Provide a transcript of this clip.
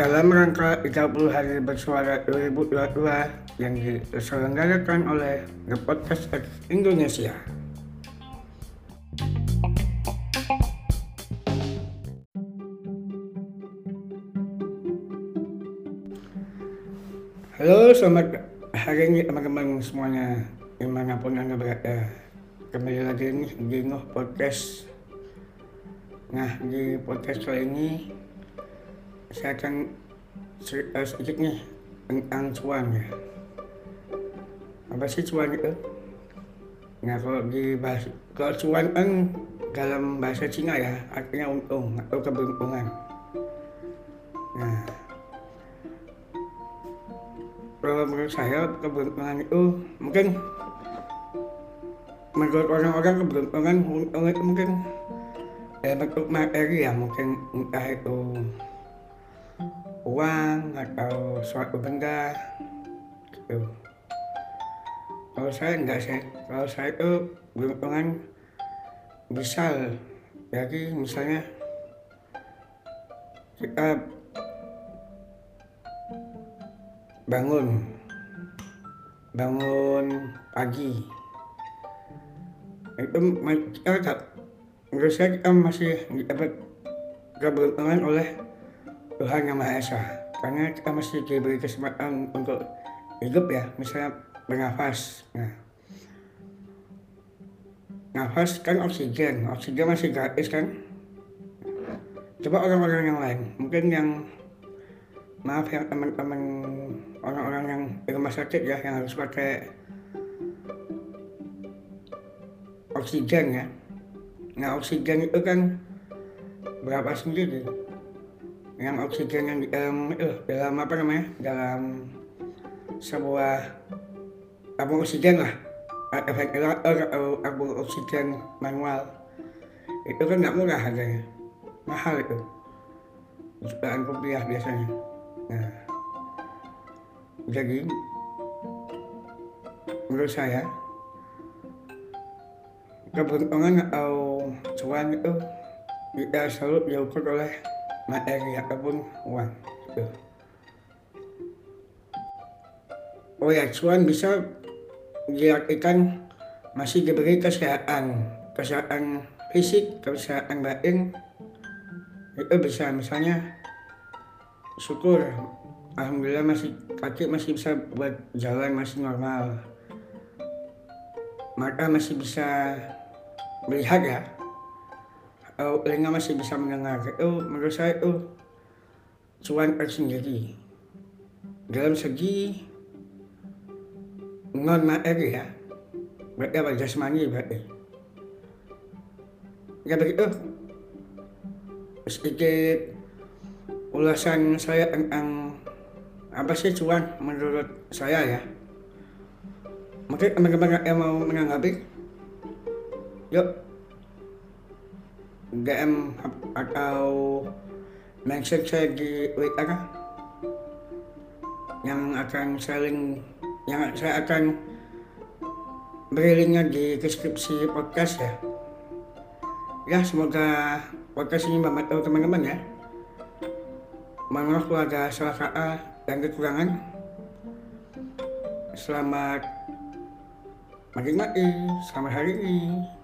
Dalam rangka 30 Hari Bersuara 2022 yang diselenggarakan oleh The Podcast X Indonesia. Halo, selamat hari ini teman-teman semuanya di mana pun anda berada. Kembali lagi di Nuh Podcast. Nah, di podcast kali ini saya akan cerita sedikit nih tentang cuan ya. Apa sih cuan itu? Nah, kalau di bahasa, kalau cuan kan dalam bahasa Cina ya, artinya untung atau keberuntungan. Nah, kalau menurut saya keberuntungan itu mungkin menurut orang-orang keberuntungan untung itu mungkin ya bentuk materi ya mungkin entah itu uang atau suatu benda gitu kalau saya enggak sih kalau saya itu beruntungan bisa jadi misalnya kita bangun bangun pagi itu kita menurut saya kita masih dapat keberuntungan oleh Tuhan Yang Maha Esa. Karena kita masih diberi kesempatan untuk hidup ya misalnya bernafas. Nah nafas kan oksigen. Oksigen masih gratis kan? Coba orang-orang yang lain. Mungkin yang maaf ya teman-teman orang-orang yang di rumah sakit ya yang harus pakai oksigen ya nah oksigen itu kan berapa sendiri? Yang oksigen yang dalam itu dalam apa namanya? Dalam sebuah tabung oksigen lah. Atau tabung oksigen manual. Itu kan nggak murah harganya. Mahal itu. Jutaan rupiah biasanya. Nah jadi menurut saya keberuntungan atau cuan itu tidak selalu diukur oleh materi ataupun uang gitu. oh ya cuan bisa diartikan masih diberi kesehatan kesehatan fisik kesehatan batin. Itu bisa misalnya syukur alhamdulillah masih kaki masih bisa buat jalan masih normal. Mata masih bisa melihat ya atau telinga masih bisa mendengar. Itu menurut saya itu cuan tersendiri dalam segi non materi ya berarti apa jasmani berarti ya begitu sedikit ulasan saya tentang apa sih cuan menurut saya ya. Mungkin teman-teman yang mau menanggapi. Yuk DM atau mention saya di WA yang akan saling yang saya akan beri linknya di deskripsi podcast ya. Ya semoga podcast ini membantu teman-teman ya. Kalau ada salah kata dan kekurangan. Selamat menikmati selamat hari ini